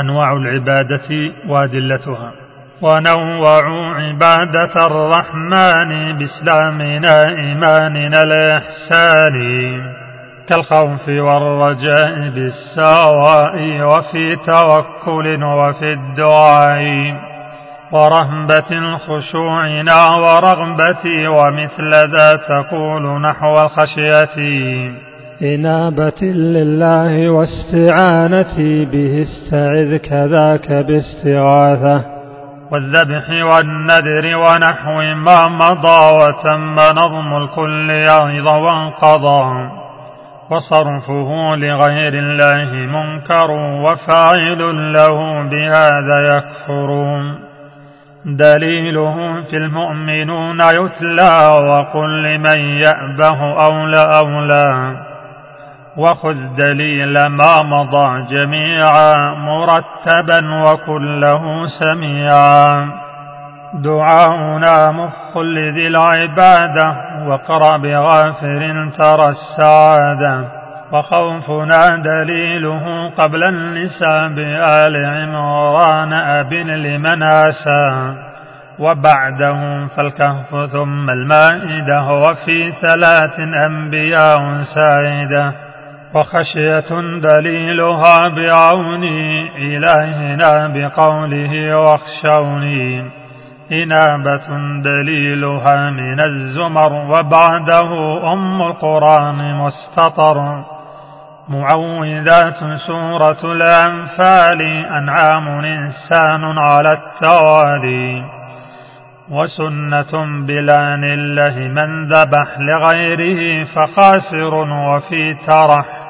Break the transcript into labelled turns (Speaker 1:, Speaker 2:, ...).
Speaker 1: أنواع العبادة وأدلتها. ونوعوا عبادة الرحمن بإسلامنا إيماننا الإحسان. كالخوف والرجاء بالسواء وفي توكل وفي الدعاء. ورهبة الخشوعنا ورغبة ومثل ذا تقول نحو الخشية.
Speaker 2: إنابة لله واستعانتي به استعذ كذاك باستغاثة.
Speaker 1: والذبح والنذر ونحو ما مضى وتم نظم الكل أيضا وانقضى. وصرفه لغير الله منكر وفاعل له بهذا يكفر. دليله في المؤمنون يتلى وقل لمن يأبه أولى أولى. وخذ دليل ما مضى جميعا مرتبا وكله سميعا. دعاؤنا مخ لذي العبادة واقرأ بغافر ترى السعادة. وخوفنا دليله قبل النساء بآل عمران أب لمن آسى وبعدهم فالكهف ثم المائدة وفي ثلاث أنبياء سائدة. وخشية دليلها بعوني إلهنا بقوله واخشوني. إنابة دليلها من الزمر وبعده أم القرآن مستطر. معوذات سورة الأنفال أنعام إنسان على التوالي. وسنة بلان الله من ذبح لغيره فخاسر وفي ترح.